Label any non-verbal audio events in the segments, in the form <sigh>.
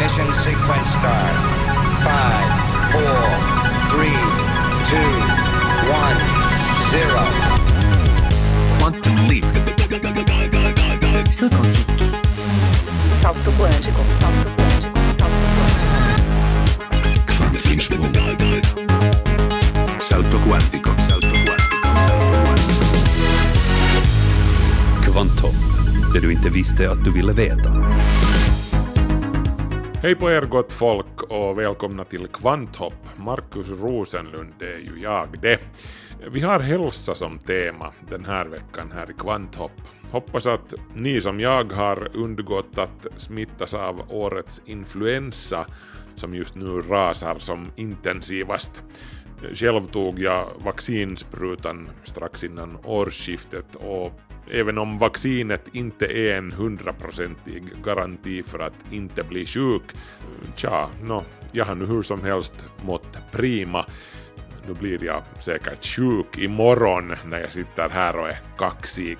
Ignition sequence start. Five, four, three, two, one, zero. Quantum leap. Salto quântico, salto quântico, salto quântico. Quantum Salto quantico. Salto quantico. Salto det du inte visste att du ville veta. Hej på er gott folk och välkomna till Kvanthopp. Markus Rosenlund, det är ju jag det. Vi har hälsa som tema den här veckan här i Kvanthopp. Hoppas att ni som jag har undgått att smittas av årets influensa som just nu rasar som intensivast. Själv tog jag vaccinsprutan strax innan årsskiftet och även om vaccinet inte är en hundraprocentig garanti för att inte bli sjuk, tja, no, jag har nu hur som helst mått prima. Nu blir jag säkert sjuk imorgon när jag sitter här och är kaxig.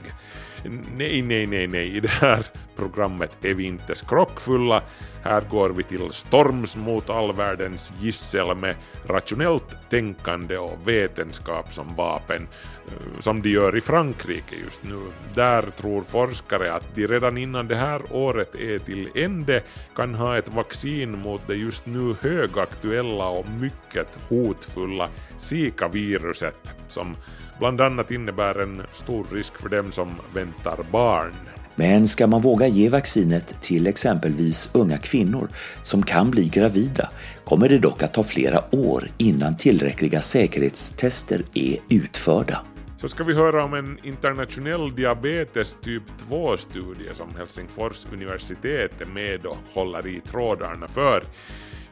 Nej, nej, nej, nej, i <laughs> det här programmet är vi inte skrockfulla. Här går vi till storms mot all världens gissel med rationellt tänkande och vetenskap som vapen, eh, som de gör i Frankrike just nu. Där tror forskare att de redan innan det här året är till ände kan ha ett vaccin mot det just nu högaktuella och mycket hotfulla Zika-viruset som bland annat innebär en stor risk för dem som väntar barn. Men ska man våga ge vaccinet till exempelvis unga kvinnor som kan bli gravida kommer det dock att ta flera år innan tillräckliga säkerhetstester är utförda. Så ska vi höra om en internationell diabetes typ 2-studie som Helsingfors universitet är med och håller i trådarna för.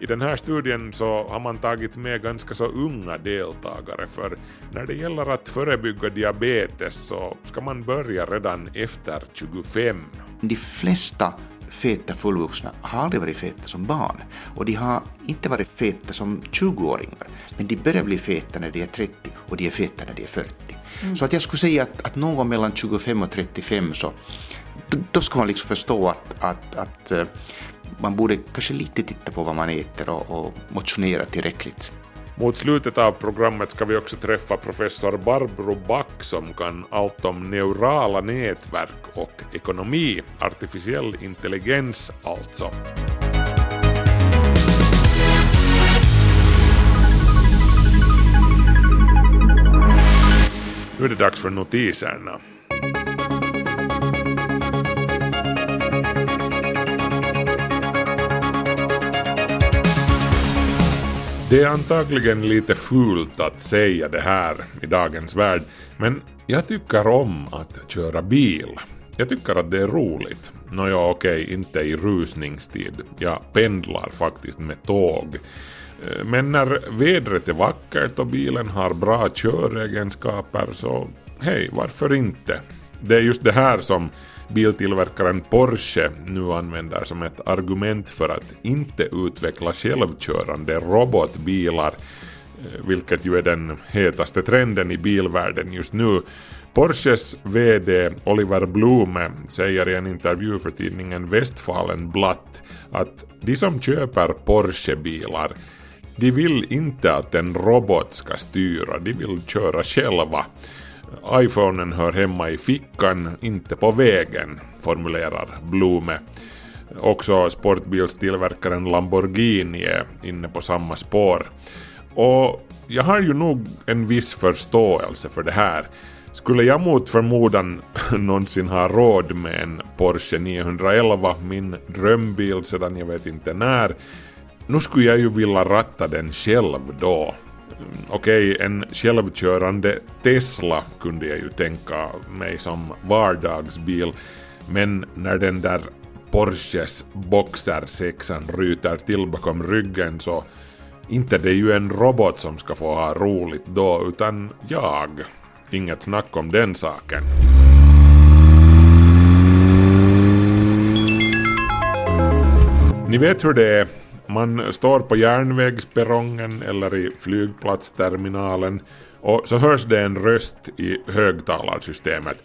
I den här studien så har man tagit med ganska så unga deltagare för när det gäller att förebygga diabetes så ska man börja redan efter 25. De flesta feta fullvuxna har aldrig varit feta som barn och de har inte varit feta som 20-åringar men de börjar bli feta när de är 30 och de är feta när de är 40. Så att jag skulle säga att, att någon gång mellan 25 och 35 så då, då ska man liksom förstå att, att, att eh, man borde kanske lite titta på vad man äter och, och motionera tillräckligt. Mot slutet av programmet ska vi också träffa professor Barbro Back som kan allt om neurala nätverk och ekonomi, artificiell intelligens alltså. Nu är det dags för notiserna. Det är antagligen lite fult att säga det här i dagens värld, men jag tycker om att köra bil. Jag tycker att det är roligt. Nåja, okej, inte i rusningstid. Jag pendlar faktiskt med tåg. Eh, men när vädret är vackert och bilen har bra köregenskaper så hej, varför inte? Det är just det här som biltillverkaren Porsche nu använder som ett argument för att inte utveckla självkörande robotbilar, eh, vilket ju är den hetaste trenden i bilvärlden just nu. Porsches VD Oliver Blume säger i en intervju för tidningen Westfalenblatt att de som köper Porsche-bilar de vill inte att en robot ska styra, de vill köra själva iPhonen hör hemma i fickan, inte på vägen, formulerar Blume. Också sportbilstillverkaren Lamborghini är inne på samma spår. Och jag har ju nog en viss förståelse för det här. Skulle jag mot förmodan <laughs> någonsin ha råd med en Porsche 911, min drömbil sedan jag vet inte när, nu skulle jag ju vilja ratta den själv då okej, Okej, en självkörande Tesla kunde jag ju tänka mig som vardagsbil, men när den där Porsches Boxer 6 ryter till bakom ryggen så inte det är ju en robot som ska få ha roligt då, utan jag. Inget snack om den saken. Ni vet hur det är. Man står på järnvägsperrongen eller i flygplatsterminalen och så hörs det en röst i högtalarsystemet.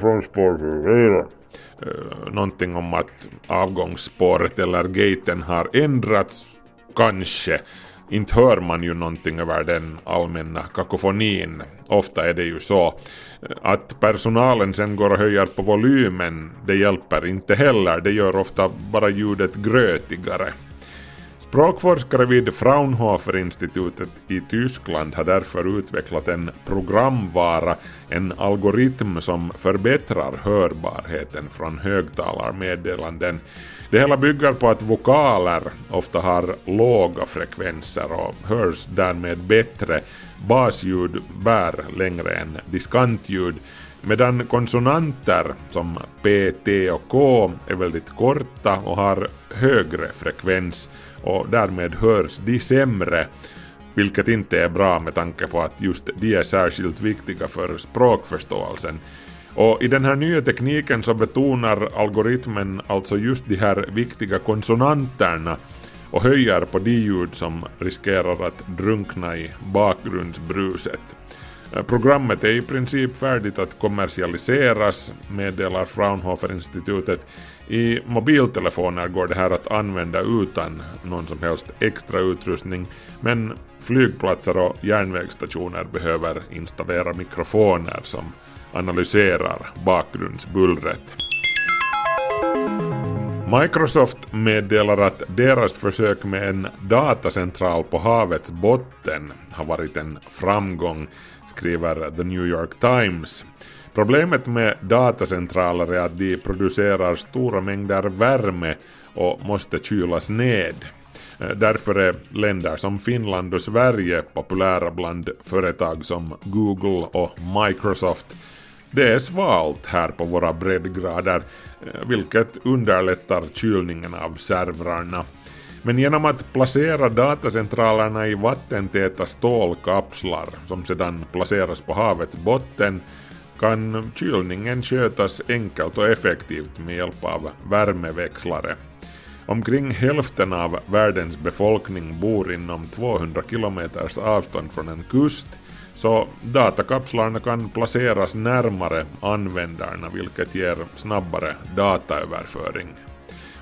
Från spår 4. någonting om att avgångsspåret eller gaten har ändrats, kanske. Inte hör man ju någonting över den allmänna kakofonin. Ofta är det ju så. Att personalen sen går och höjer på volymen, det hjälper inte heller. Det gör ofta bara ljudet grötigare. Språkforskare vid Fraunhofer-institutet i Tyskland har därför utvecklat en programvara, en algoritm som förbättrar hörbarheten från högtalarmeddelanden. Det hela bygger på att vokaler ofta har låga frekvenser och hörs därmed bättre. Basljud bär längre än diskantljud medan konsonanter som P, T och K är väldigt korta och har högre frekvens och därmed hörs de sämre, vilket inte är bra med tanke på att just de är särskilt viktiga för språkförståelsen. Och i den här nya tekniken så betonar algoritmen alltså just de här viktiga konsonanterna och höjer på de ljud som riskerar att drunkna i bakgrundsbruset. Eh, programmet är i princip färdigt att kommersialiseras, meddelar Fraunhofer-institutet. I mobiltelefoner går det här att använda utan någon som helst extra utrustning, men flygplatser och järnvägsstationer behöver installera mikrofoner som analyserar bakgrundsbullret. Microsoft meddelar att deras försök med en datacentral på havets botten har varit en framgång, skriver The New York Times. Problemet med datacentraler är att de producerar stora mängder värme och måste kylas ned. Därför är länder som Finland och Sverige populära bland företag som Google och Microsoft det är svalt här på våra breddgrader, Eh, vilket underlättar kylningen av servrarna. Men genom att placera datacentralerna i vattentäta stålkapslar som sedan placeras på havets botten kan kylningen skötas enkelt och effektivt med hjälp av värmeväxlare. Omkring hälften av världens befolkning bor inom 200 kilometers avstånd från en kust så datakapslarna kan placeras närmare användarna vilket ger snabbare dataöverföring.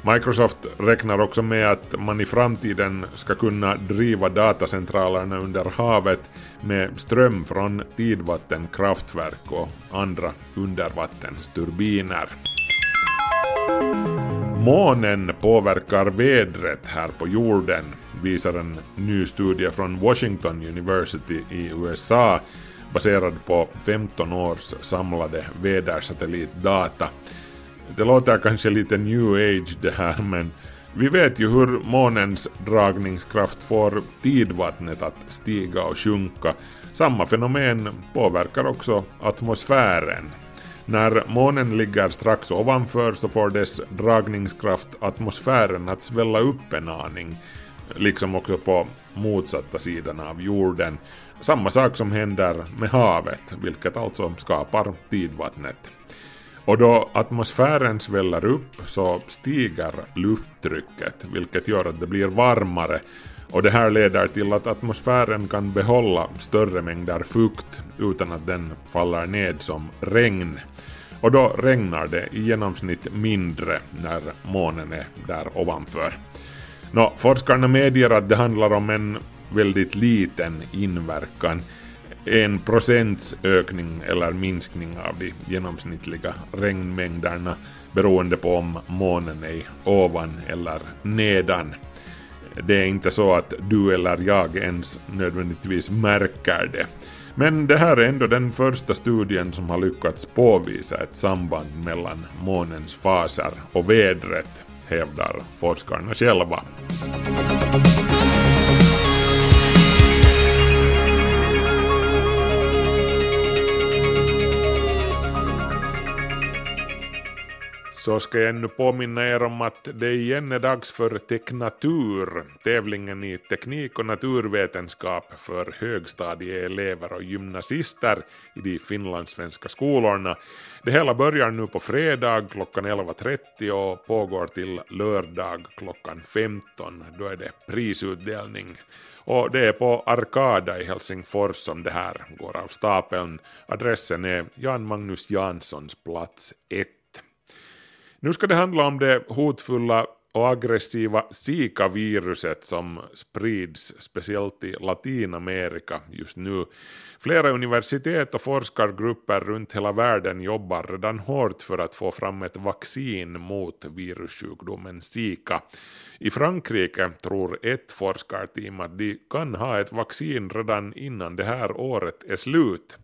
Microsoft räknar också med att man i framtiden ska kunna driva datacentralerna under havet med ström från tidvattenkraftverk och andra undervattensturbiner. Månen påverkar vädret här på jorden visar en ny studie från Washington University i USA baserad på 15 års samlade vädersatellitdata. Det låter kanske lite new age det här men vi vet ju hur månens dragningskraft får tidvattnet att stiga och sjunka. Samma fenomen påverkar också atmosfären. När månen ligger strax ovanför så får dess dragningskraft atmosfären att svälla upp en aning liksom också på motsatta sidan av jorden. Samma sak som händer med havet, vilket alltså skapar tidvattnet. Och då atmosfären sväller upp så stiger lufttrycket, vilket gör att det blir varmare och det här leder till att atmosfären kan behålla större mängder fukt utan att den faller ned som regn. Och då regnar det i genomsnitt mindre när månen är där ovanför. Nå, forskarna medger att det handlar om en väldigt liten inverkan. En procents ökning eller minskning av de genomsnittliga regnmängderna beroende på om månen är ovan eller nedan. Det är inte så att du eller jag ens nödvändigtvis märker det. Men det här är ändå den första studien som har lyckats påvisa ett samband mellan månens faser och vädret hävdar forskarna själva. Så ska jag ännu påminna er om att det igen är dags för Teknatur, tävlingen i teknik och naturvetenskap för högstadieelever och gymnasister i de finlandssvenska skolorna. Det hela börjar nu på fredag klockan 11.30 och pågår till lördag klockan 15. Då är det prisutdelning. Och det är på Arkada i Helsingfors som det här går av stapeln. Adressen är Jan Magnus Janssons plats 1. Nu ska det handla om det hotfulla och aggressiva Zika-viruset som sprids speciellt i Latinamerika just nu. Flera universitet och forskargrupper runt hela världen jobbar redan hårt för att få fram ett vaccin mot virussjukdomen Zika. I Frankrike tror ett forskarteam att de kan ha ett vaccin redan innan det här året är slut.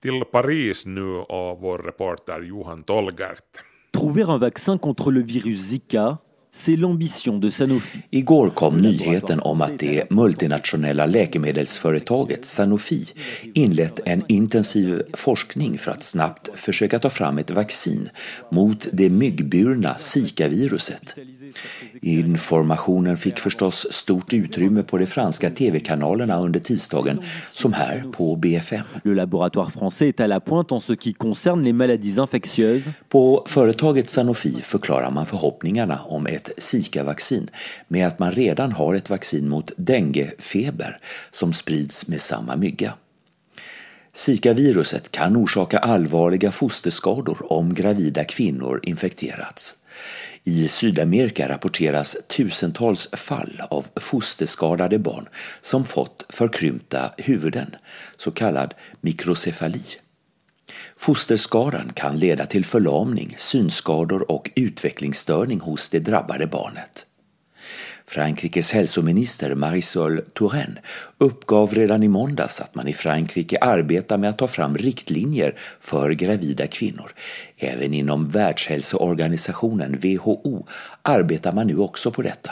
Till Paris nu och vår reporter Johan Tolgert. Trouver un vaccin contre le virus Zika, c'est l'ambition de Sanofi. Igår kom nyheten om att det multinationella läkemedelsföretaget Sanofi inlett en intensiv forskning för att snabbt försöka ta fram ett vaccin mot det myggburna Zika-viruset. Informationen fick förstås stort utrymme på de franska tv-kanalerna under tisdagen, som här på BFM. Le laboratoire français est à la pointe en ce qui concerne les maladies infectieuses. På företaget Sanofi förklarar man förhoppningarna om ett Zika-vaccin med att man redan har ett vaccin mot denguefeber som sprids med samma mygga. Zika-viruset kan orsaka allvarliga fosterskador om gravida kvinnor infekterats. I Sydamerika rapporteras tusentals fall av fosterskadade barn som fått förkrympta huvuden, så kallad mikrocefali. Fosterskadan kan leda till förlamning, synskador och utvecklingsstörning hos det drabbade barnet. Frankrikes hälsominister Marisol Touraine uppgav redan i måndags att man i Frankrike arbetar med att ta fram riktlinjer för gravida kvinnor. Även inom Världshälsoorganisationen WHO arbetar man nu också på detta.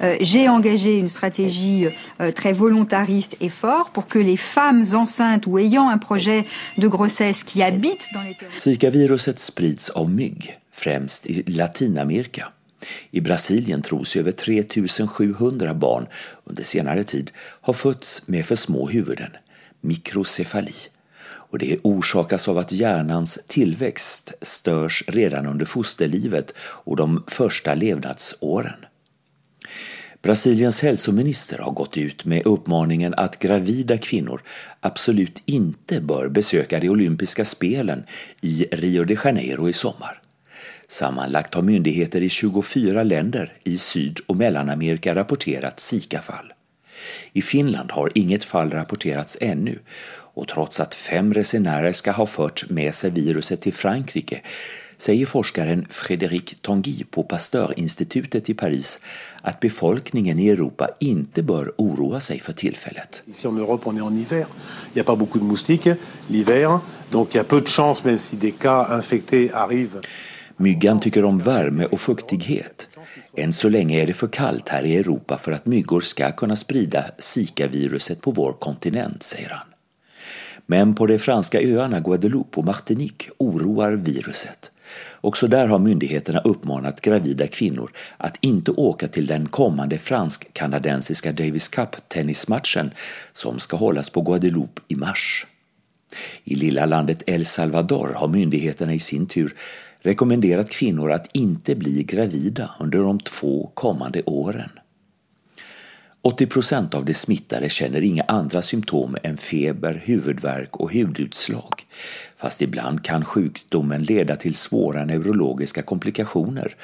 Euh, J'ai engagé une stratégie euh, très volontariste et forte pour que les femmes enceintes ou ayant un projet de grossesse qui habitent dans les Zika-viruset sprids av mygg, främst i Latinamerika. I Brasilien tros över 3700 barn under senare tid ha fötts med för små huvuden, mikrocefali. Och det orsakas av att hjärnans tillväxt störs redan under fosterlivet och de första levnadsåren. Brasiliens hälsominister har gått ut med uppmaningen att gravida kvinnor absolut inte bör besöka de olympiska spelen i Rio de Janeiro i sommar. Sammanlagt har myndigheter i 24 länder i Syd och Mellanamerika rapporterat Zika-fall. I Finland har inget fall rapporterats ännu och trots att fem resenärer ska ha fört med sig viruset till Frankrike säger forskaren Frédéric Tanguy på Pasteurinstitutet i Paris att befolkningen i Europa inte bör oroa sig för tillfället. Ici en Europe, on est en hiver. Il n'y a pas beaucoup de moustiques l'hiver. Donc il y a peu de chances, même si des cas infectés arrivent. Myggan tycker om värme och fuktighet. Än så länge är det för kallt här i Europa för att myggor ska kunna sprida Zika-viruset på vår kontinent, säger han. Men på de franska öarna Guadeloupe och Martinique oroar viruset. Också där har myndigheterna uppmanat gravida kvinnor att inte åka till den kommande fransk-kanadensiska Davis Cup-tennismatchen som ska hållas på Guadeloupe i mars. I lilla landet El Salvador har myndigheterna i sin tur rekommenderat kvinnor att inte bli gravida under de två kommande åren. 80 procent av de smittade känner inga andra symptom än feber, huvudvärk och hudutslag. Fast ibland kan sjukdomen leda till svåra neurologiska komplikationer,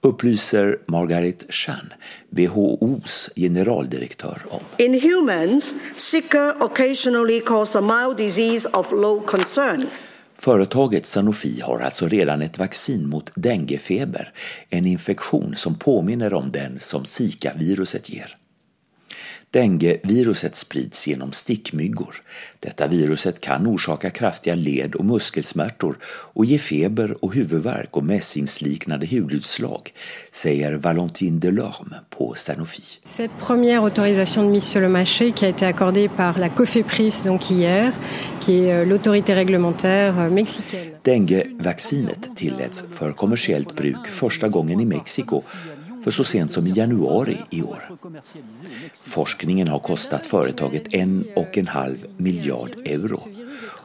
upplyser Margaret Chan, WHOs generaldirektör om. In humans, Zika occasionally cause a mild disease of low concern. Företaget Sanofi har alltså redan ett vaccin mot denguefeber, en infektion som påminner om den som Zika-viruset ger. Dengueviruset sprids genom stickmyggor. Detta viruset kan orsaka kraftiga led och muskelsmärtor och ge feber och huvudvärk och mässingsliknande hudutslag, säger Valentine Delorme på Sanofi. Cette première autorisation de mise sur le marché qui a été accordée par la COFEPRIS donc hier, qui est euh, l'autorité réglementaire euh, mexicaine. Dengue-vaccinet tilläts för kommersiellt bruk första gången i Mexiko för så sent som i januari i år. Forskningen har kostat företaget en och en halv miljard euro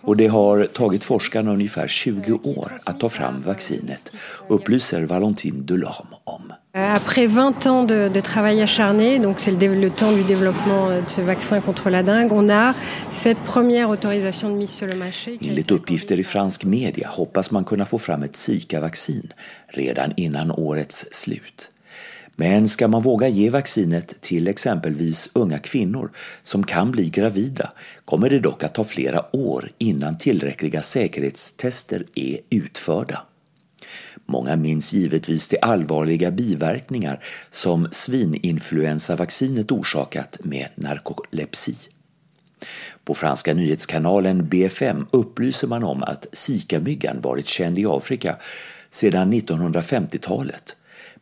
och det har tagit forskarna ungefär 20 år att ta fram vaccinet, upplyser Valentine Delorme om. Après 20 ans de, de travail acharné, donc c'est le, le, temps du développement de ce vaccin contre la dengue, on a cette première autorisation de mise sur le marché. Enligt uppgifter i fransk media hoppas man kunna få fram ett Zika-vaccin redan innan årets slut. Men ska man våga ge vaccinet till exempelvis unga kvinnor som kan bli gravida kommer det dock att ta flera år innan tillräckliga säkerhetstester är utförda. Många minns givetvis de allvarliga biverkningar som svininfluensavaccinet orsakat med narkolepsi. På franska nyhetskanalen BFM upplyser man om att Zika-myggan varit känd i Afrika sedan 1950-talet.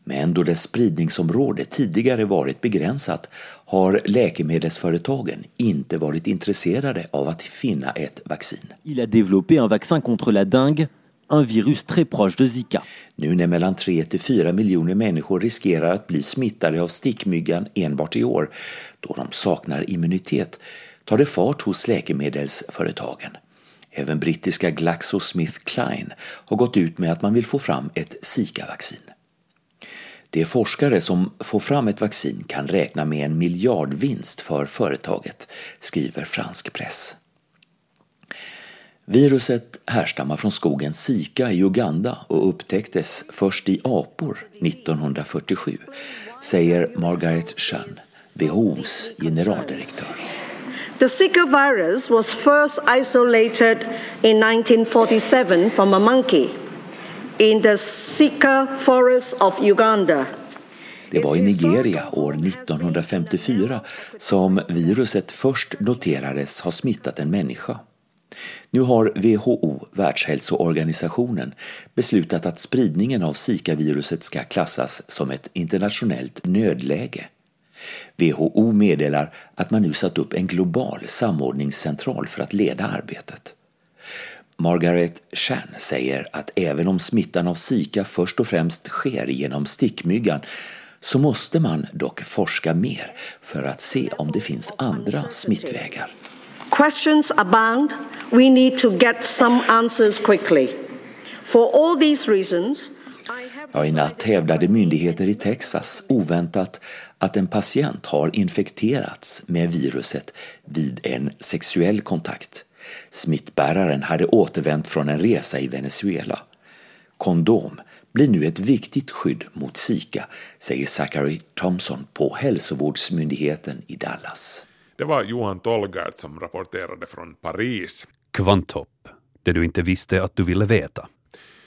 Men då dess spridningsområde tidigare varit begränsat har läkemedelsföretagen inte varit intresserade av att finna ett vaccin. Il a développé un vaccin contre la dengue un virus très proche de Zika. Nu när mellan 3 till 4 miljoner människor riskerar att bli smittade av stickmyggan enbart i år, då de saknar immunitet, tar det fart hos läkemedelsföretagen. Även brittiska GlaxoSmithKline har gått ut med att man vill få fram ett Zika-vaccin. De forskare som får fram ett vaccin kan räkna med en miljardvinst för företaget, skriver fransk press. Viruset härstammar från skogen Sika i Uganda och upptäcktes först i apor 1947, säger Margaret Chan, WHOs generaldirektör. The Zika virus was first isolated in 1947 from a monkey in the Sika forest of Uganda. Det var i Nigeria år 1954 som viruset först noterades ha smittat en människa. Nu har WHO, Världshälsoorganisationen, beslutat att spridningen av Zika-viruset ska klassas som ett internationellt nödläge. WHO meddelar att man nu satt upp en global samordningscentral för att leda arbetet. Margaret Chan säger att även om smittan av Zika först och främst sker genom stickmyggan så måste man dock forska mer för att se om det finns andra smittvägar. Questions abound. We need to get some answers quickly. For all these reasons, Ja, I natt hävdade myndigheter i Texas oväntat att en patient har infekterats med viruset vid en sexuell kontakt. Smittbäraren hade återvänt från en resa i Venezuela. Kondom blir nu ett viktigt skydd mot Zika, säger Zachary Thompson på hälsovårdsmyndigheten i Dallas. Det var Johan Tolgard som rapporterade från Paris. Kvanthopp, det du inte visste att du ville veta.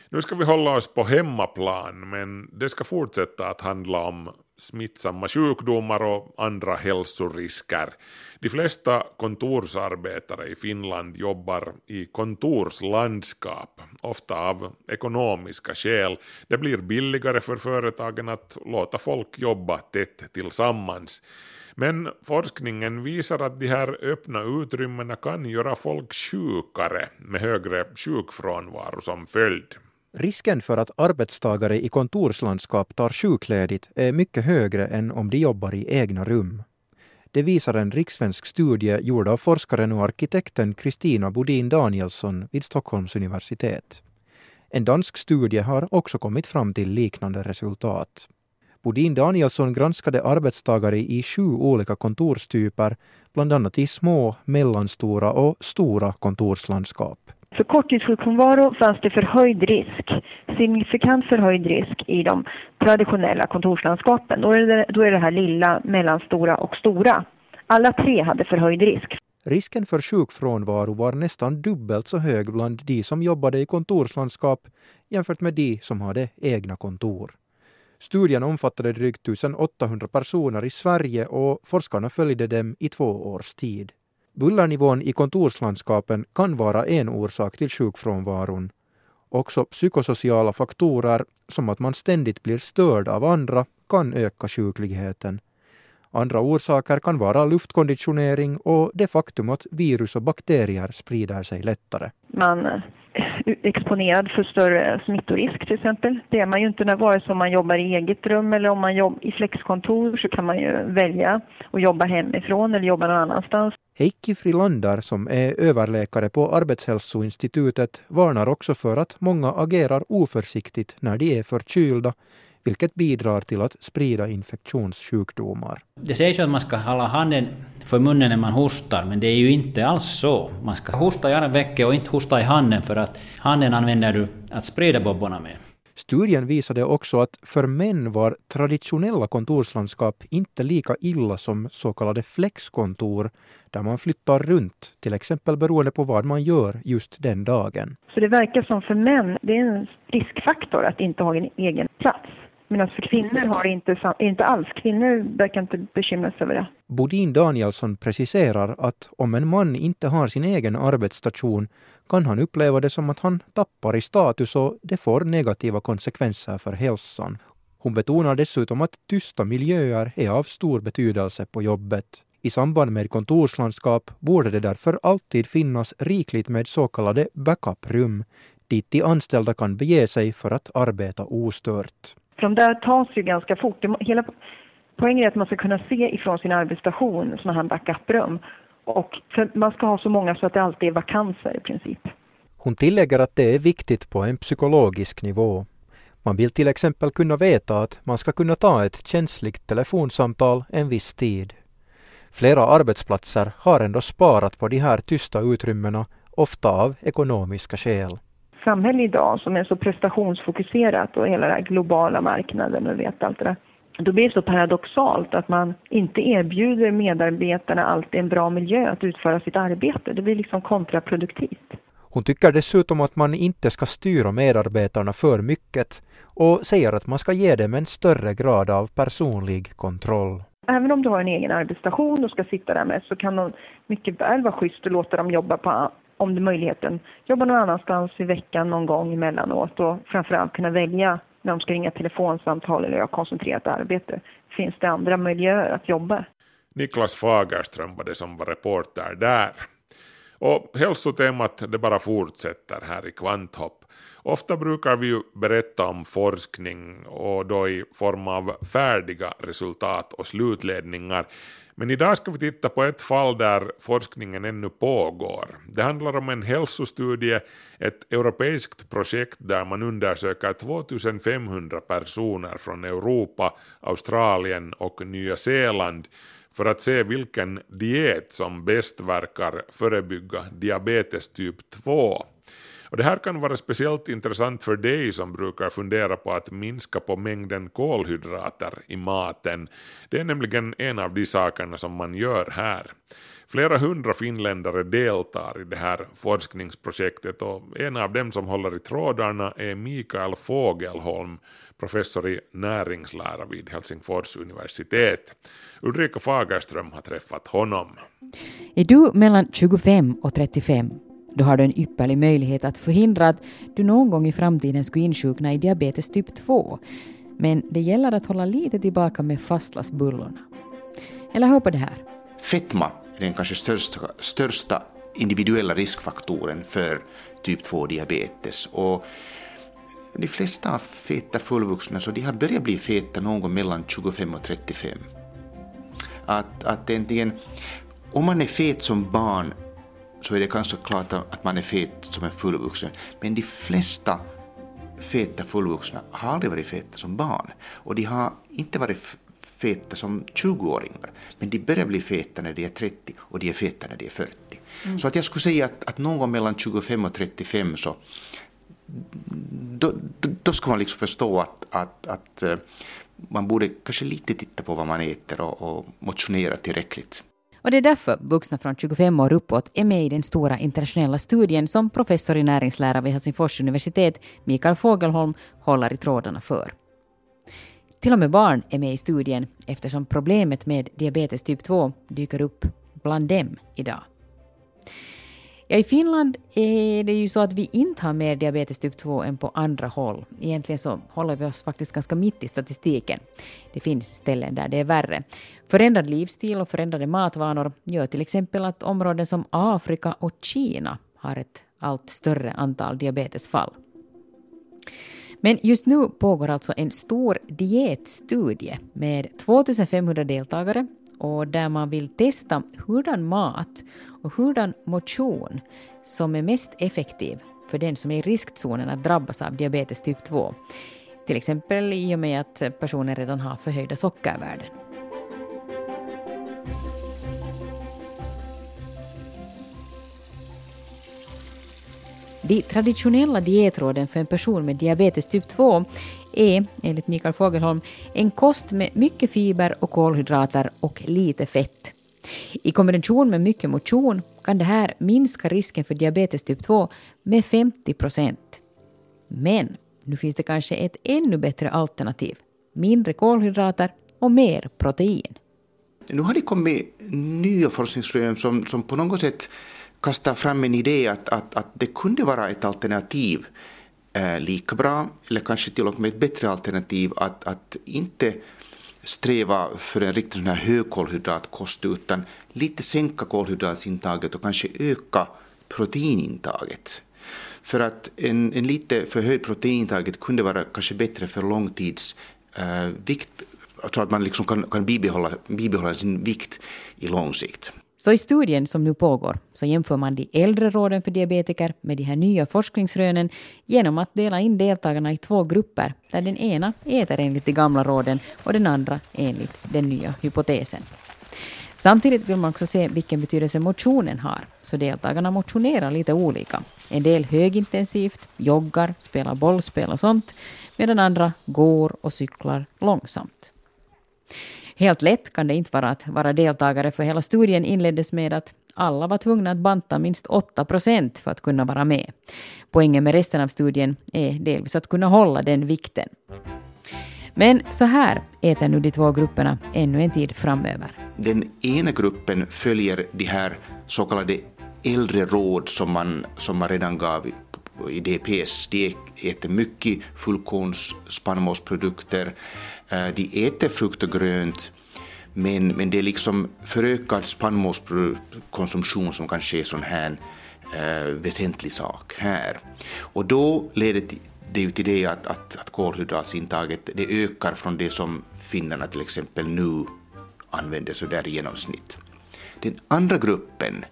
Nu ska vi hålla oss på hemmaplan, men det ska fortsätta att handla om smittsamma sjukdomar och andra hälsorisker. De flesta kontorsarbetare i Finland jobbar i kontorslandskap, ofta av ekonomiska skäl. Det blir billigare för företagen att låta folk jobba tätt tillsammans. Men forskningen visar att de här öppna utrymmena kan göra folk sjukare med högre sjukfrånvaro som följd. Risken för att arbetstagare i kontorslandskap tar sjukledigt är mycket högre än om de jobbar i egna rum. Det visar en rikssvensk studie gjord av forskaren och arkitekten Kristina Bodin Danielsson vid Stockholms universitet. En dansk studie har också kommit fram till liknande resultat. Bodin Danielsson granskade arbetstagare i sju olika kontorstyper, bland annat i små, mellanstora och stora kontorslandskap. För korttidssjukfrånvaro fanns det förhöjd risk, signifikant förhöjd risk i de traditionella kontorslandskapen. Då är det, då är det här lilla, mellanstora och stora. Alla tre hade förhöjd risk. Risken för sjukfrånvaro var nästan dubbelt så hög bland de som jobbade i kontorslandskap jämfört med de som hade egna kontor. Studien omfattade drygt 1800 personer i Sverige och forskarna följde dem i två års tid. Bullernivån i kontorslandskapen kan vara en orsak till sjukfrånvaron. Också psykosociala faktorer, som att man ständigt blir störd av andra, kan öka sjukligheten. Andra orsaker kan vara luftkonditionering och det faktum att virus och bakterier sprider sig lättare. Man exponerad för större smittorisk till exempel. Det är man ju inte när vare sig om man jobbar i eget rum eller om man jobbar i flexkontor så kan man ju välja att jobba hemifrån eller jobba någon annanstans. Heikki Frilander, som är överläkare på Arbetshälsoinstitutet, varnar också för att många agerar oförsiktigt när de är förkylda, vilket bidrar till att sprida infektionssjukdomar. Det sägs ju att man ska hålla handen för munnen när man hostar, men det är ju inte alls så. Man ska hosta i armvecket och inte hosta i handen, för att handen använder du att sprida bobborna med. Studien visade också att för män var traditionella kontorslandskap inte lika illa som så kallade flexkontor, där man flyttar runt, till exempel beroende på vad man gör just den dagen. Så det verkar som för män, det är en riskfaktor att inte ha en egen plats. Medan för alltså, kvinnor har det inte, inte alls. Kvinnor verkar inte bekymra sig över det. Bodin Danielsson preciserar att om en man inte har sin egen arbetsstation kan han uppleva det som att han tappar i status och det får negativa konsekvenser för hälsan. Hon betonar dessutom att tysta miljöer är av stor betydelse på jobbet. I samband med kontorslandskap borde det därför alltid finnas rikligt med så kallade backuprum dit de anställda kan bege sig för att arbeta ostört. För de där tas ju ganska fort. Hela poängen är att man ska kunna se ifrån sin arbetsstation sådana här backuprum. Och man ska ha så många så att det alltid är vakanser i princip. Hon tillägger att det är viktigt på en psykologisk nivå. Man vill till exempel kunna veta att man ska kunna ta ett känsligt telefonsamtal en viss tid. Flera arbetsplatser har ändå sparat på de här tysta utrymmena, ofta av ekonomiska skäl samhälle idag som är så prestationsfokuserat och hela den här globala marknaden och vet allt det där. Då blir det så paradoxalt att man inte erbjuder medarbetarna alltid en bra miljö att utföra sitt arbete. Det blir liksom kontraproduktivt. Hon tycker dessutom att man inte ska styra medarbetarna för mycket och säger att man ska ge dem en större grad av personlig kontroll. Även om du har en egen arbetsstation och ska sitta där med så kan de mycket väl vara schysst och låta dem jobba på om det är möjligheten, jobba någon annanstans i veckan någon gång emellanåt och framförallt kunna välja när de ska ringa telefonsamtal eller göra koncentrerat arbete. Finns det andra miljöer att jobba? Niklas Fagerström var det som var reporter där. Och hälsotemat det bara fortsätter här i Kvanthopp. Ofta brukar vi ju berätta om forskning och då i form av färdiga resultat och slutledningar. Men idag ska vi titta på ett fall där forskningen ännu pågår. Det handlar om en hälsostudie, ett europeiskt projekt där man undersöker 2500 personer från Europa, Australien och Nya Zeeland för att se vilken diet som bäst verkar förebygga diabetes typ 2. Och det här kan vara speciellt intressant för dig som brukar fundera på att minska på mängden kolhydrater i maten. Det är nämligen en av de sakerna som man gör här. Flera hundra finländare deltar i det här forskningsprojektet och en av dem som håller i trådarna är Mikael Fogelholm, professor i näringslära vid Helsingfors universitet. Ulrika Fagerström har träffat honom. Är du mellan 25 och 35 då har du en ypperlig möjlighet att förhindra att du någon gång i framtiden skulle insjukna i diabetes typ 2. Men det gäller att hålla lite tillbaka med fastlagsbullorna. Eller hör på det här. Fetma är den kanske största, största individuella riskfaktorn för typ 2-diabetes. Och de flesta feta fullvuxna så de har börjat bli feta någon gång mellan 25 och 35. Att, att egentligen, om man är fet som barn så är det ganska klart att man är fet som en fullvuxen. Men de flesta feta fullvuxna har aldrig varit feta som barn. Och de har inte varit feta som 20-åringar. Men de börjar bli feta när de är 30 och de är feta när de är 40. Mm. Så att jag skulle säga att, att någon gång mellan 25 och 35 så då, då, ska man liksom förstå att, att, att eh, man borde kanske lite titta på vad man äter och, och motionera tillräckligt. Och det är därför vuxna från 25 år uppåt är med i den stora internationella studien som professor i näringslära vid Helsingfors universitet, Mikael Fogelholm, håller i trådarna för. Till och med barn är med i studien eftersom problemet med diabetes typ 2 dyker upp bland dem idag. Ja, I Finland är det ju så att vi inte har mer diabetes typ 2 än på andra håll. Egentligen så håller vi oss faktiskt ganska mitt i statistiken. Det finns ställen där det är värre. Förändrad livsstil och förändrade matvanor gör till exempel att områden som Afrika och Kina har ett allt större antal diabetesfall. Men just nu pågår alltså en stor dietstudie med 2500 deltagare och där man vill testa hurdan mat och hurdan motion som är mest effektiv för den som är i riskzonen att drabbas av diabetes typ 2. Till exempel i och med att personen redan har förhöjda sockervärden. De traditionella dietråden för en person med diabetes typ 2 är, enligt Mikael Fogelholm, en kost med mycket fiber och kolhydrater och lite fett. I kombination med mycket motion kan det här minska risken för diabetes typ 2 med 50 procent. Men nu finns det kanske ett ännu bättre alternativ. Mindre kolhydrater och mer protein. Nu har det kommit nya forskningsrön som, som på något sätt kastar fram en idé att, att, att det kunde vara ett alternativ eh, lika bra, eller kanske till och med ett bättre alternativ att, att inte sträva för en riktigt sån här högkolhydratkost utan lite sänka kolhydratsintaget och kanske öka proteinintaget. För att en, en lite förhöjd proteinintaget kunde vara kanske bättre för långtidsvikt, eh, så att man liksom kan, kan bibehålla, bibehålla sin vikt i lång sikt. Så i studien som nu pågår så jämför man de äldre råden för diabetiker med de här nya forskningsrönen genom att dela in deltagarna i två grupper där den ena äter enligt de gamla råden och den andra enligt den nya hypotesen. Samtidigt vill man också se vilken betydelse motionen har, så deltagarna motionerar lite olika. En del högintensivt, joggar, spelar bollspel och sånt, medan andra går och cyklar långsamt. Helt lätt kan det inte vara att vara deltagare för hela studien inleddes med att alla var tvungna att banta minst 8 procent för att kunna vara med. Poängen med resten av studien är delvis att kunna hålla den vikten. Men så här äter nu de två grupperna ännu en tid framöver. Den ena gruppen följer de här så kallade äldre råd som man, som man redan gav i DPS. De äter mycket fullkornsspannmålsprodukter, eh, de äter frukt och grönt, men, men det är liksom förökad spannmålskonsumtion som kanske är sån här äh, väsentlig sak här. Och då leder det ju till det att, att, att kolhydratsintaget det ökar från det som finnarna till exempel nu använder så där i genomsnitt. Den andra gruppen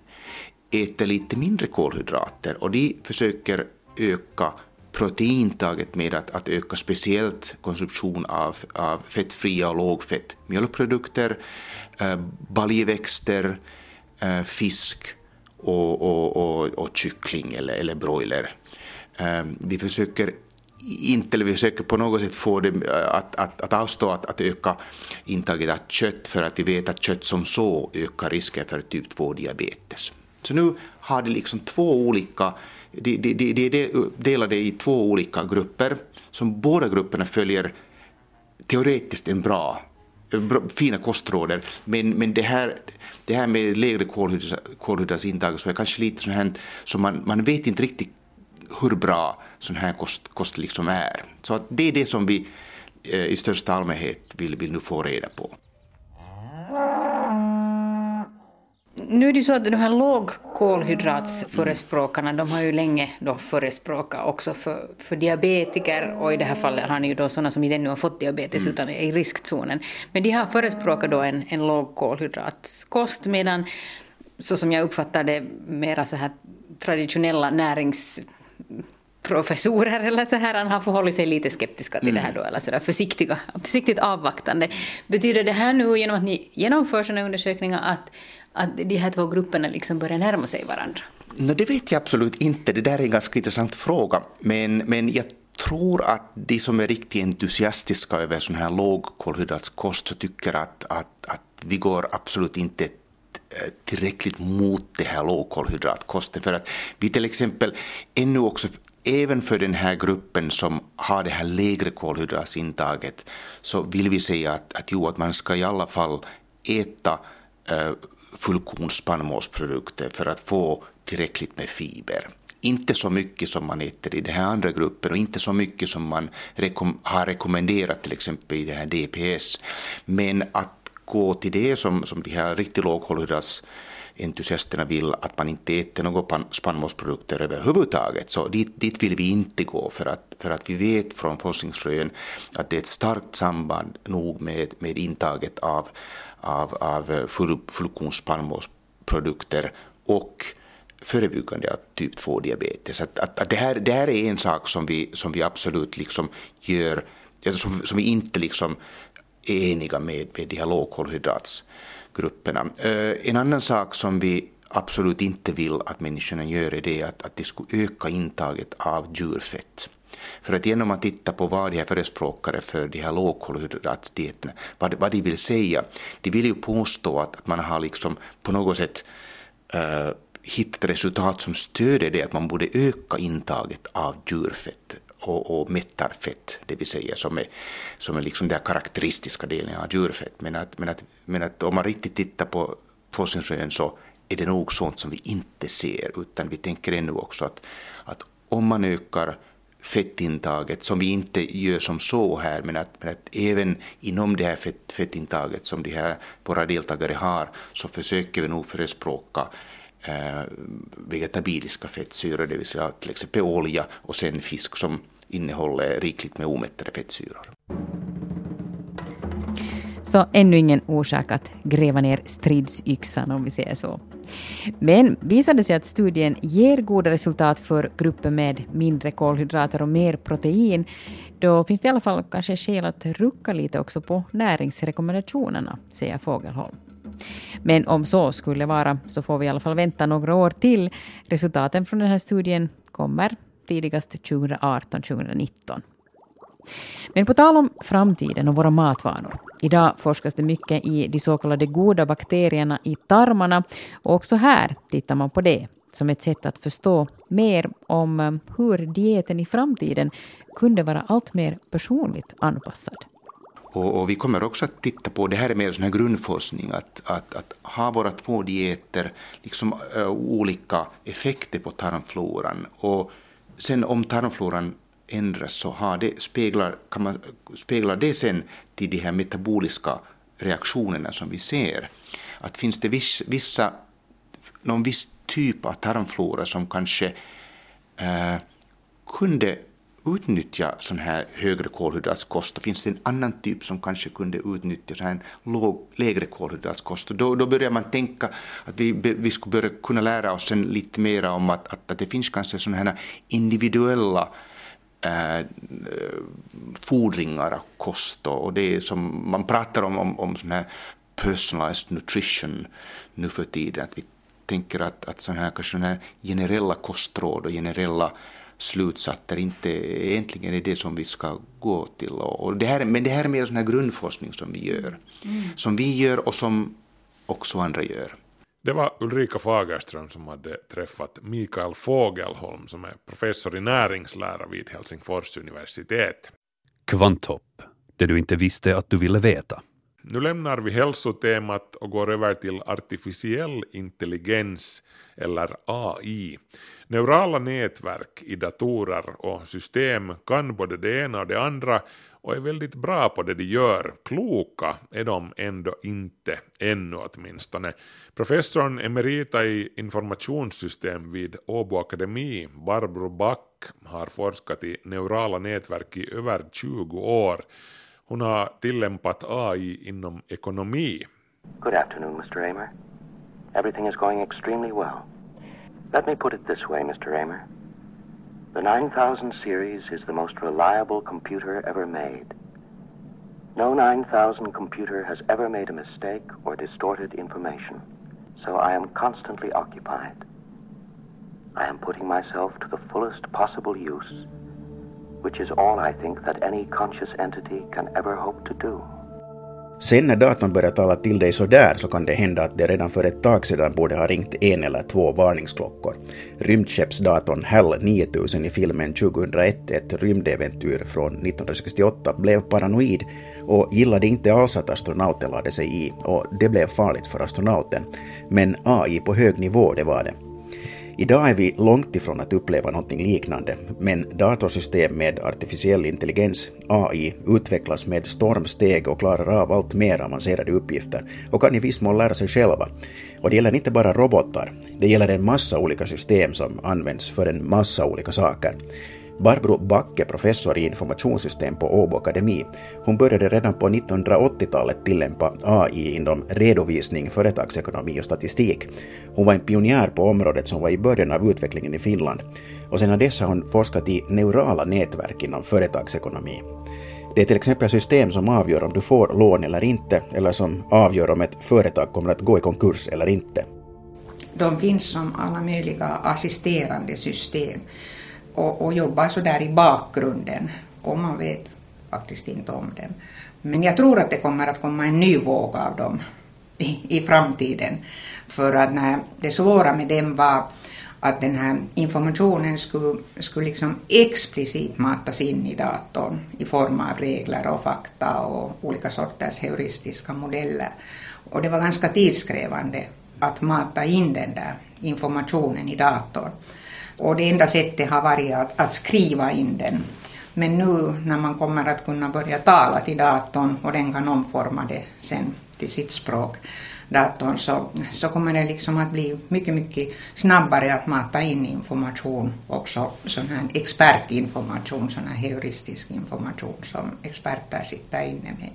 äter lite mindre kolhydrater och de försöker öka proteintaget med att, att öka speciellt konsumtion av, av fettfria och lågfett mjölkprodukter, eh, baljväxter, eh, fisk och, och, och, och, kyckling eller, eller broiler. Eh, vi försöker inte, eller vi försöker på något sätt få det eh, att, att, att avstå att, att öka intaget av kött för att vi vet att kött som så ökar risken för typ 2-diabetes. Så nu har det liksom två olika de, de, de, de är delade i två olika grupper som båda grupperna följer teoretiskt en bra fina kostråder, men, men det, här, det här med lägre kolhydratsintag så är kanske lite så här som man, man vet inte riktigt hur bra sån här kost, kost liksom är. Så det är det som vi eh, i största allmänhet vill, vill nu få reda på. Nu är det så att de här lågkolhydratsförespråkarna, de har ju länge då förespråkat också för, för diabetiker och i det här fallet har ni ju då sådana som inte ännu har fått diabetes mm. utan är i riskzonen. Men de har förespråkat då en, en lågkolhydratskost medan så som jag uppfattar det mera så här traditionella närings professorer eller så här, han har förhållit sig lite skeptiska till mm. det här då, eller så där försiktiga, försiktigt avvaktande. Betyder det här nu genom att ni genomför sådana undersökningar att, att de här två grupperna liksom börjar närma sig varandra? No, det vet jag absolut inte, det där är en ganska intressant fråga, men, men jag tror att de som är riktigt entusiastiska över sån här lågkolhydratskost så tycker att, att, att vi går absolut inte eh, tillräckligt mot det här lågkolhydratkosten. För att vi till exempel ännu också även för den här gruppen som har det här lägre kolhydratsintaget så vill vi säga att, att, jo, att man ska i alla fall äta äh, fullkornsspannmålsprodukter för att få tillräckligt med fiber. Inte så mycket som man äter i den här andra gruppen och inte så mycket som man rekom har rekommenderat till exempel i det här DPS. Men att gå till det som, som de här riktigt lågkolhydrats entusiasterna vill att man inte äter några spannmålsprodukter överhuvudtaget. Så dit, dit vill vi inte gå för att, för att vi vet från forskningsrön att det är ett starkt samband nog med, med intaget av, av, av eh, fullkornsspannmålsprodukter och förebyggande av typ 2-diabetes. Att, att, att, det, här, det här är en sak som vi, som vi absolut liksom gör, eh, som, som vi inte liksom är eniga med, med de här lågkolhydratsgrupperna. Eh, en annan sak som vi absolut inte vill att människorna gör är det att, att de skulle öka intaget av djurfett. För att genom att titta på vad de här förespråkare för de här lågkolhydratsdieterna, vad, vad de vill säga, de vill ju påstå att, att man har liksom på något sätt uh, hittat resultat som stöder det att man borde öka intaget av djurfett och, och mättarfett, det vill säga som är, som är liksom den karaktäristiska delen av djurfett. Men att, men, att, men att om man riktigt tittar på forskningsrön så är det nog sånt som vi inte ser, utan vi tänker ännu också att, att om man ökar fettintaget, som vi inte gör som så här, men att, men att även inom det här fett, fettintaget som de här, våra deltagare har, så försöker vi nog förespråka eh, vegetabiliska fettsyror, det vill säga till exempel olja och sen fisk som innehåller rikligt med omättade fettsyror. Så ännu ingen orsak att gräva ner stridsyxan om vi säger så. Men visade sig att studien ger goda resultat för grupper med mindre kolhydrater och mer protein, då finns det i alla fall kanske skäl att rucka lite också på näringsrekommendationerna, säger Fågelholm. Men om så skulle vara så får vi i alla fall vänta några år till. Resultaten från den här studien kommer tidigast 2018-2019. Men på tal om framtiden och våra matvanor. Idag forskas det mycket i de så kallade goda bakterierna i tarmarna och också här tittar man på det som ett sätt att förstå mer om eh, hur dieten i framtiden kunde vara allt mer personligt anpassad. Och, och, vi kommer också att titta på, det här är mer sån här grundforskning, att, att, att ha våra två dieter liksom uh, olika effekter på tarmfloran. Och sen om tarmfloran ändras så har det, speglar, kan man, speglar det sen till de här metaboliska reaktionerna som vi ser. Att finns det viss, vissa, någon viss typ av tarmflora som kanske eh, kunde utnyttja sån här högre kolhydratskost och finns det en annan typ som kanske kunde utnyttja sån här låg, lägre kolhydratskost. då, då börjar man tänka att vi, vi skulle börja kunna lära oss lite mer om att, att, att det finns kanske såna här individuella äh, fordringar av kost och det är som man pratar om, om, om sån här personalized nutrition nu för tiden. Att vi tänker att, att sån här, kanske sån här generella kostråd och generella slutsatser inte egentligen är det som vi ska gå till. Och det här, men det här är mer sån här grundforskning som vi gör. Mm. Som vi gör och som också andra gör. Det var Ulrika Fagerström som hade träffat Mikael Fågelholm som är professor i näringslära vid Helsingfors universitet. Kvanthopp, det du inte visste att du ville veta. Nu lämnar vi hälsotemat och går över till artificiell intelligens eller AI. Neurala nätverk i datorer och system kan både det ena och det andra och är väldigt bra på det de gör. Kloka är de ändå inte, ännu åtminstone. Professorn emerita i informationssystem vid Åbo Akademi, Barbro Back, har forskat i neurala nätverk i över 20 år. Hon har tillämpat AI inom ekonomi. Good afternoon, Mr. Amer. Everything is going extremely well. Let me put it this way, Mr. Raymer. The 9000 series is the most reliable computer ever made. No 9000 computer has ever made a mistake or distorted information, so I am constantly occupied. I am putting myself to the fullest possible use, which is all I think that any conscious entity can ever hope to do. Sen när datorn börjar tala till dig så där så kan det hända att det redan för ett tag sedan borde ha ringt en eller två varningsklockor. Rymdskeppsdatorn HAL 9000 i filmen 2001, ett rymdäventyr från 1968, blev paranoid och gillade inte alls att astronauten lade sig i och det blev farligt för astronauten. Men AI på hög nivå, det var det. Idag är vi långt ifrån att uppleva någonting liknande, men datorsystem med artificiell intelligens, AI, utvecklas med stormsteg och klarar av allt mer avancerade uppgifter och kan i viss mån lära sig själva. Och det gäller inte bara robotar, det gäller en massa olika system som används för en massa olika saker. Barbro Backe, professor i informationssystem på Åbo Akademi, hon började redan på 1980-talet tillämpa AI inom redovisning, företagsekonomi och statistik. Hon var en pionjär på området som var i början av utvecklingen i Finland och sedan dess har hon forskat i neurala nätverk inom företagsekonomi. Det är till exempel system som avgör om du får lån eller inte, eller som avgör om ett företag kommer att gå i konkurs eller inte. De finns som alla möjliga assisterande system och, och jobbar så där i bakgrunden och man vet faktiskt inte om dem. Men jag tror att det kommer att komma en ny våg av dem i, i framtiden. För att när det svåra med dem var att den här informationen skulle, skulle liksom explicit matas in i datorn i form av regler och fakta och olika sorters heuristiska modeller. Och det var ganska tidskrävande att mata in den där informationen i datorn. Och det enda sättet har varit att, att skriva in den. Men nu när man kommer att kunna börja tala till datorn och den kan omforma det sen till sitt språk, datorn, så, så kommer det liksom att bli mycket, mycket snabbare att mata in information, också sån här expertinformation, sån här heuristisk information som experter sitter inne med.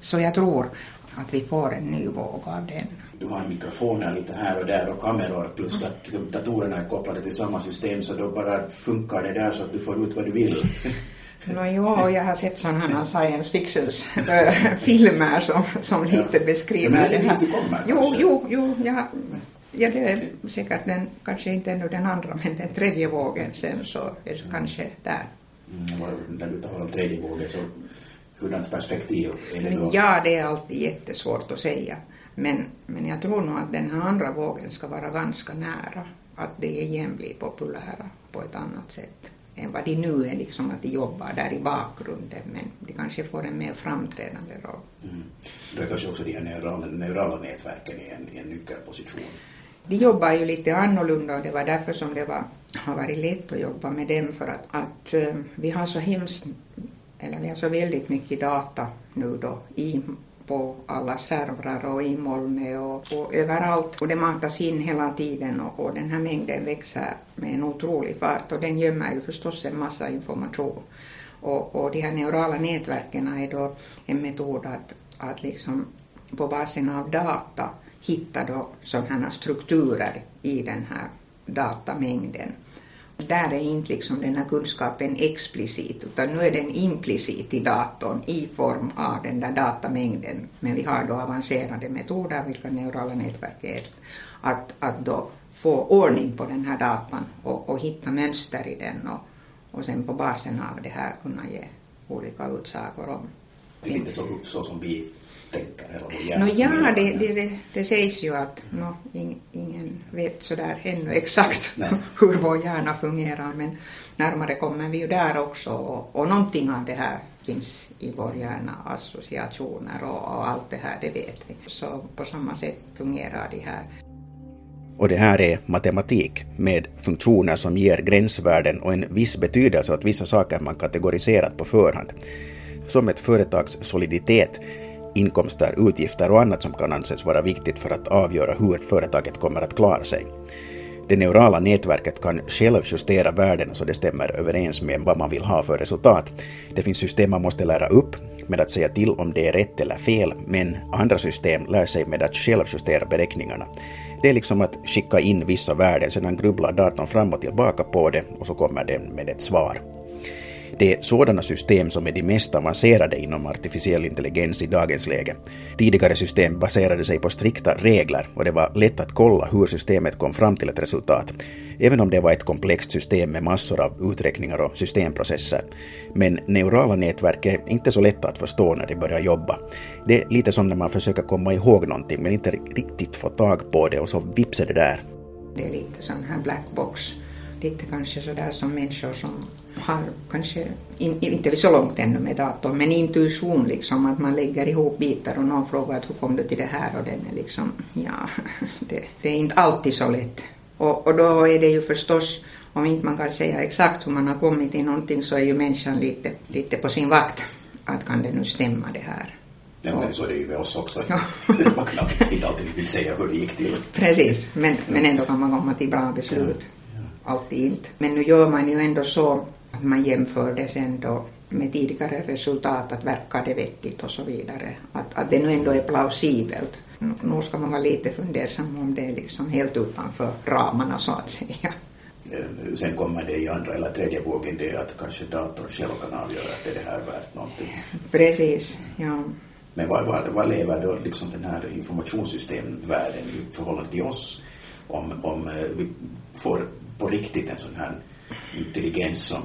Så jag tror att vi får en ny våg av den. Du har mikrofoner lite här och där och kameror plus att datorerna är kopplade till samma system så då bara funkar det där så att du får ut vad du vill. <laughs> No, jo, jag har sett sådana här science fictions <laughs> filmer som, som lite beskriver ja, det här. Kommer, jo, jo, jo, ja, ja, det är säkert den, kanske inte ännu den andra, men den tredje vågen sen så är det mm. kanske där. Mm, när du talar om tredje vågen så hurdant perspektiv är det då? Ja, det är alltid jättesvårt att säga. Men, men jag tror nog att den här andra vågen ska vara ganska nära. Att det igen blir populära på ett annat sätt än vad de nu är, liksom att de jobbar där i bakgrunden, men de kanske får en mer framträdande roll. Mm. Då är kanske också de här neurala, neurala nätverken i en, en nyckelposition. De jobbar ju lite annorlunda och det var därför som det var, har varit lätt att jobba med dem för att, att uh, vi har så hemskt, eller vi har så väldigt mycket data nu då i på alla servrar och i molnet och, och överallt. Och det matas in hela tiden och, och, den här mängden växer med en otrolig fart och den gömmer ju förstås en massa information. Och, och de här neurala nätverken är då en metod att, att liksom på basen av data hitta då sådana strukturer i den här datamängden. Där är inte liksom den här kunskapen explicit, utan nu är den implicit i datorn i form av den där datamängden. Men vi har då avancerade metoder, vilka neurala nätverk är, att, att då få ordning på den här datan och, och hitta mönster i den och, och sen på basen av det här kunna ge olika utsagor om. Det är inte så, så som vi tänker hela vår hjärna. No, ja, det, det, det, det sägs ju att no, ingen vet sådär ännu exakt <laughs> <laughs> hur vår hjärna fungerar men närmare kommer vi ju där också och, och någonting av det här finns i vår hjärna, associationer och, och allt det här, det vet vi. Så på samma sätt fungerar det här. Och det här är matematik med funktioner som ger gränsvärden och en viss betydelse åt vissa saker man kategoriserat på förhand. Som ett företags soliditet inkomster, utgifter och annat som kan anses vara viktigt för att avgöra hur företaget kommer att klara sig. Det neurala nätverket kan själv justera värden så det stämmer överens med vad man vill ha för resultat. Det finns system man måste lära upp med att säga till om det är rätt eller fel, men andra system lär sig med att själv justera beräkningarna. Det är liksom att skicka in vissa värden, sedan grubblar datorn fram och tillbaka på det och så kommer den med ett svar. Det är sådana system som är de mest avancerade inom artificiell intelligens i dagens läge. Tidigare system baserade sig på strikta regler och det var lätt att kolla hur systemet kom fram till ett resultat, även om det var ett komplext system med massor av uträkningar och systemprocesser. Men neurala nätverk är inte så lätta att förstå när de börjar jobba. Det är lite som när man försöker komma ihåg någonting men inte riktigt få tag på det och så vips är det där. Det är lite sån här black box lite kanske sådär som människor som har kanske in, inte så långt ännu med datorn, men intuition liksom att man lägger ihop bitar och någon frågar att hur kom du till det här och den är liksom, ja, <laughs> det, det är inte alltid så lätt Och, och då är det ju förstås, om inte man kan säga exakt hur man har kommit till någonting så är ju människan lite, lite på sin vakt. Att kan det nu stämma det här? Ja, men så är det ju med oss också. <laughs> Man kan inte alltid vill säga hur det gick till. Precis, men, men ändå kan man komma till bra beslut. Alltid inte. Men nu gör man ju ändå så man jämför det sen då med tidigare resultat, att verkar det vettigt och så vidare. Att, att det nu ändå är plausibelt. Nu nu ska man vara lite fundersam om det är liksom helt utanför ramarna så att säga. Eh, Sen kommer det i andra eller tredje vågen det att kanske datorn själv kan avgöra att är det här värt någonting. Precis, ja. Men vad, vad, vad lever då liksom den här informationssystemvärlden i förhållande till oss om, om eh, vi får på riktigt en sån här intelligens som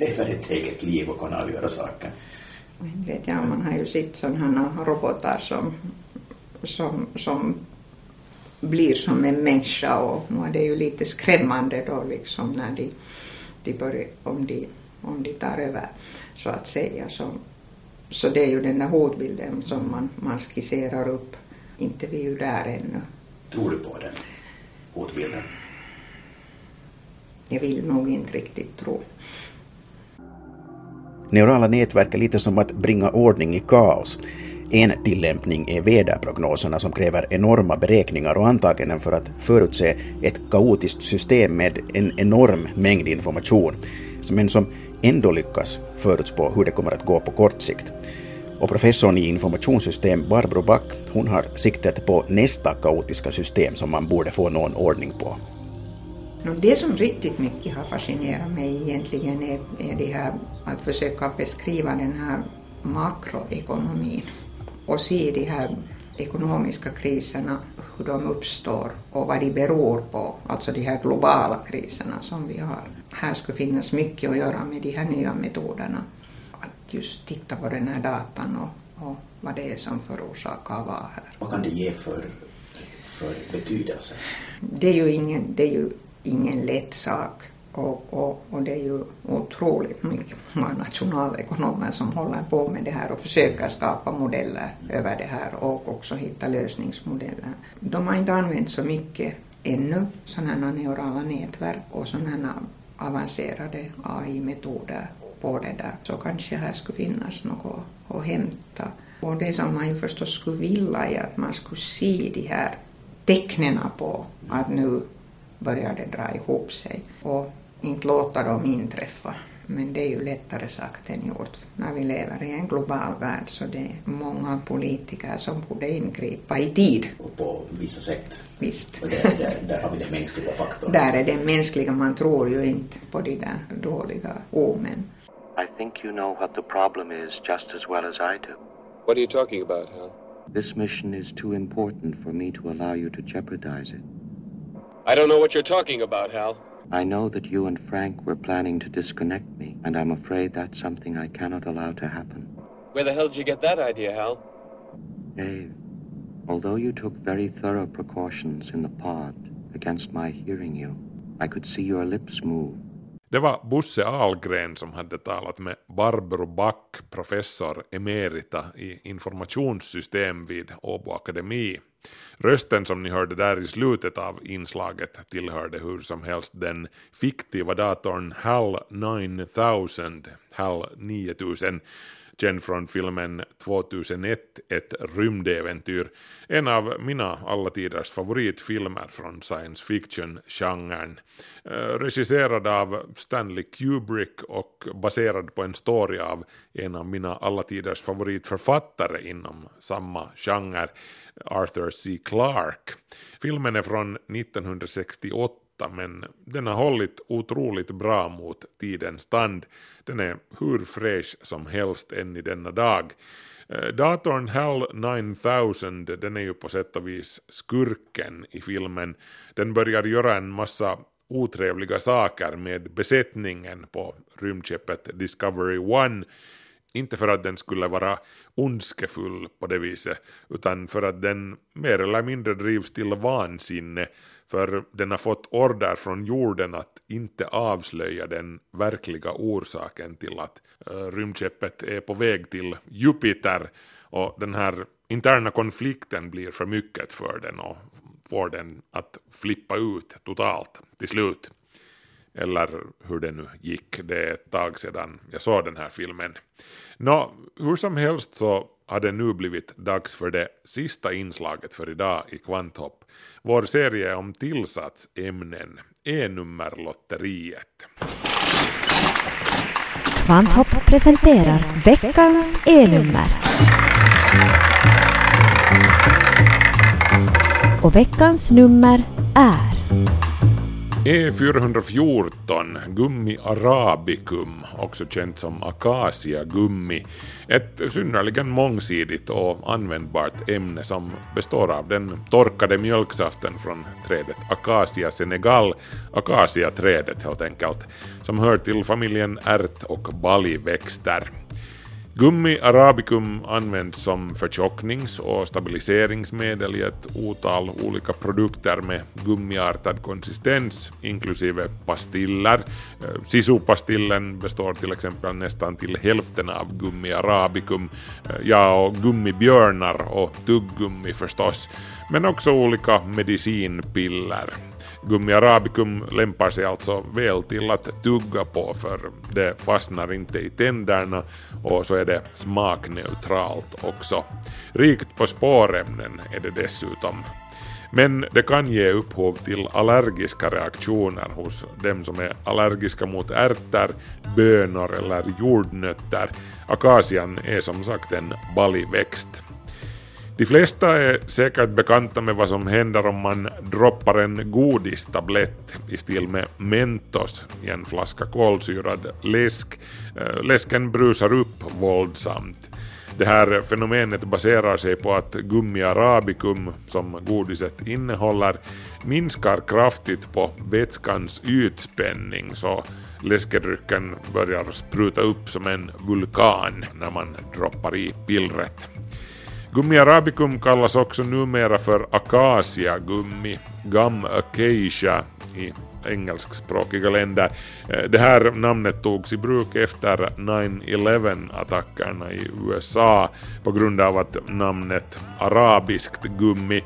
lever ett eget liv och kan avgöra saker? Men vet jag, man har ju sett sådana robotar som, som, som blir som en människa och nu är det ju lite skrämmande då liksom när de, de börjar, om de, om de tar över så att säga. Så, så det är ju den där hotbilden som man, man skisserar upp. Inte vi är ju där ännu. Tror du på den hotbilden? Jag vill nog inte riktigt tro. Neurala nätverk är lite som att bringa ordning i kaos. En tillämpning är väderprognoserna som kräver enorma beräkningar och antaganden för att förutse ett kaotiskt system med en enorm mängd information, men som ändå lyckas förutspå hur det kommer att gå på kort sikt. Och professorn i informationssystem Barbro Back, hon har siktet på nästa kaotiska system som man borde få någon ordning på. Det som riktigt mycket har fascinerat mig egentligen är, är det här att försöka beskriva den här makroekonomin och se de här ekonomiska kriserna, hur de uppstår och vad de beror på, alltså de här globala kriserna som vi har. Här skulle finnas mycket att göra med de här nya metoderna. Att just titta på den här datan och, och vad det är som förorsakar vad här. Vad kan det ge för, för betydelse? Det är ju ingen, det är ju ingen lätt sak. Och, och, och det är ju otroligt mycket många nationalekonomer som håller på med det här och försöker skapa modeller över det här och också hitta lösningsmodeller. De har inte använt så mycket ännu, sådana här neurala nätverk och sådana här avancerade AI-metoder på det där. Så kanske här skulle finnas något att hämta. Och det som man ju förstås skulle vilja är att man skulle se de här tecknen på att nu börjar det dra ihop sig och inte låta dem inträffa. Men det är ju lättare sagt än gjort när vi lever i en global värld så det är många politiker som borde ingripa i tid. Och på vissa sätt. Visst. Och där, där, där har vi den mänskliga faktorn. Där är det mänskliga, man tror ju inte på de där dåliga omen. I think you know what the problem is just as well as I do. What are you talking about, Hal? This mission is too important for me to allow you to jeopardize it. I don't know what you're talking about, Hal. I know that you and Frank were planning to disconnect me, and I'm afraid that's something I cannot allow to happen. Where the hell did you get that idea, Hal? Dave, although you took very thorough precautions in the pod against my hearing you, I could see your lips move. Det var Bosse Ahlgren som hade talat med Barbro Back, professor emerita i informationssystem vid Åbo Akademi. Rösten som ni hörde där i slutet av inslaget tillhörde hur som helst den fiktiva datorn HAL 9000, HAL 9000, känd från filmen 2001, ett rymdäventyr, en av mina alla tiders favoritfilmer från science fiction-genren. Eh, regisserad av Stanley Kubrick och baserad på en story av en av mina alla tiders favoritförfattare inom samma genre, Arthur C. Clarke. Filmen är från 1968 men den har hållit otroligt bra mot tidens tand. Den är hur fräsch som helst än i denna dag. Eh, datorn HAL 9000 den är ju på sätt och vis skurken i filmen. Den börjar göra en massa otrevliga saker med besättningen på rymdskeppet Discovery One inte för att den skulle vara ondskefull på det viset, utan för att den mer eller mindre drivs till vansinne, för den har fått order från jorden att inte avslöja den verkliga orsaken till att eh, rymdskeppet är på väg till Jupiter, och den här interna konflikten blir för mycket för den och får den att flippa ut totalt till slut. Eller hur det nu gick, det är ett tag sedan jag såg den här filmen. Nå, hur som helst så har det nu blivit dags för det sista inslaget för idag i Kvanthopp. Vår serie om tillsatsämnen, E-nummerlotteriet. Kvanthopp presenterar veckans E-nummer. Och veckans nummer är E414, gummi arabicum, också känt som akaciagummi. Ett synnerligen mångsidigt och användbart ämne som består av den torkade mjölksaften från trädet Acacia senegal, akaciaträdet helt enkelt, som hör till familjen ärt och baljväxter. Gummi arabicum används som förtjocknings och stabiliseringsmedel i ett otal olika produkter med gummiartad konsistens, inklusive pastiller. Eh, sisupastillen består till exempel nästan till hälften av gummi arabicum, eh, ja och gummibjörnar och tuggummi förstås, men också olika medicinpiller. Gummi arabicum lämpar sig alltså väl till att tugga på för det fastnar inte i tänderna och så är det smakneutralt också. Rikt på spårämnen är det dessutom. Men det kan ge upphov till allergiska reaktioner hos dem som är allergiska mot ärtor, bönor eller jordnötter. Akacian är som sagt en baljväxt. De flesta är säkert bekanta med vad som händer om man droppar en godistablett i stil med Mentos i en flaska kolsyrad läsk. Eh, läsken brusar upp våldsamt. Det här fenomenet baserar sig på att gummi arabicum, som godiset innehåller, minskar kraftigt på vätskans ytspänning så läskedrycken börjar spruta upp som en vulkan när man droppar i pillret. Gummi arabicum kallas också numera för akaciagummi, gum acacia i engelskspråkiga länder. Eh, det här namnet togs i bruk efter 9-11-attackerna i USA på grund av att namnet arabiskt gummi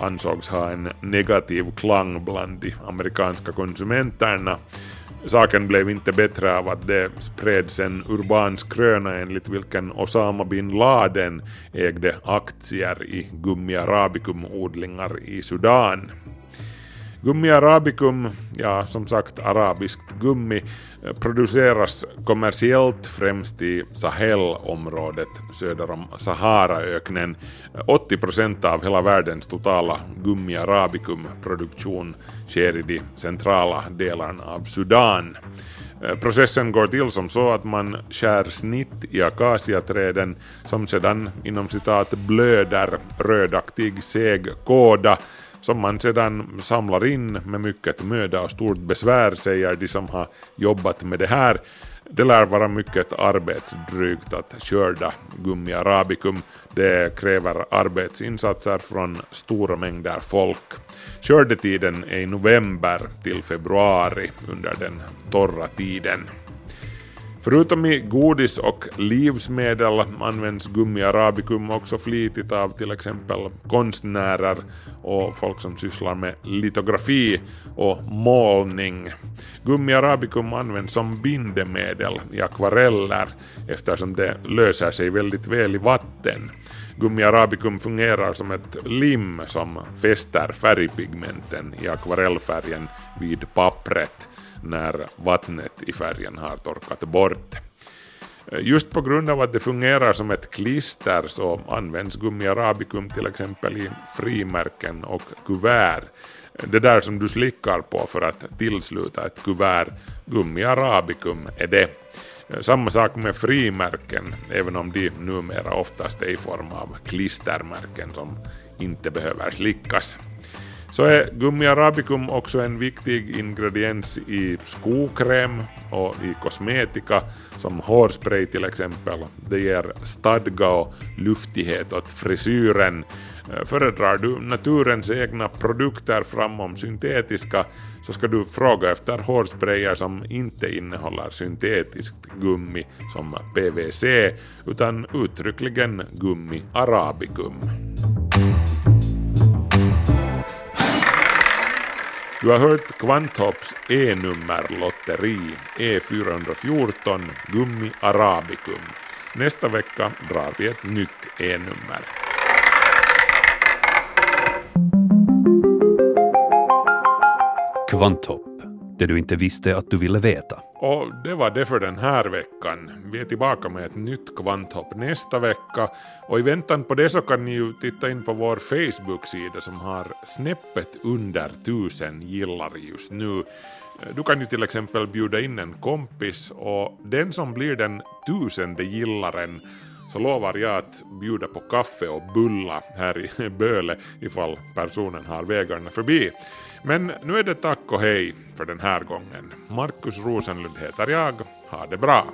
ansågs ha en negativ klang bland de amerikanska konsumenterna. Saken blev inte bättre av att det spreds en urban skröna enligt vilken Osama bin Laden ägde aktier i Gummi arabicum-odlingar i Sudan. Gummi arabicum, ja som sagt arabiskt gummi, eh, produceras kommersiellt främst i Sahelområdet söder om Saharaöknen. Eh, 80 procent av hela världens totala gummi arabicum-produktion sker i de centrala delarna av Sudan. Eh, processen går till som så att man skär snitt i akaciaträden som sedan inom citat blöder rödaktig seg kåda som man sedan samlar in med mycket möda och stort besvär, säger de som har jobbat med det här. Det lär vara mycket arbetsdrygt att skörda gummi arabicum. Det kräver arbetsinsatser från stora mängder folk. Skördetiden är i november till februari under den torra tiden. Förutom i godis och livsmedel används gummi arabicum också flitigt av till exempel konstnärer och folk som sysslar med litografi och målning. Gummi arabicum används som bindemedel i akvareller eftersom det löser sig väldigt väl i vatten. Gummi arabicum fungerar som ett lim som fäster färgpigmenten i akvarellfärgen vid pappret när vattnet i färgen har torkat bort. Just på grund av att det fungerar som ett klister så används gummi arabicum till exempel i frimärken och kuvert. Det där som du slickar på för att tillsluta ett kuvert, gummi arabicum är det. Samma sak med frimärken, även om de numera oftast är i form av klistermärken som inte behöver slickas så är gummi arabicum också en viktig ingrediens i skokräm och i kosmetika som hårspray till exempel. Det ger stadga och luftighet åt frisyren. Eh, föredrar du naturens egna produkter framom syntetiska så ska du fråga efter hårsprayer som inte innehåller syntetiskt gummi som PVC utan uttryckligen gummi arabicum. Du har hört Quantops E-nummerlotteri E414 Gummi Arabicum. Nästa vecka drar vi ett nytt E-nummer. Kvanthopp, det du inte visste att du ville veta. Och det var det för den här veckan. Vi är tillbaka med ett nytt kvanthopp nästa vecka och i väntan på det så kan ni ju titta in på vår Facebook-sida som har snäppet under tusen gillare just nu. Eh, du kan ju till exempel bjuda in en kompis och den som blir den tusende gillaren så lovar jag att bjuda på kaffe och bulla här i Böle ifall personen har vägarna förbi. Men nu är det tack och hej för den här gången. Markus Rosenlund heter jag. Ha det bra!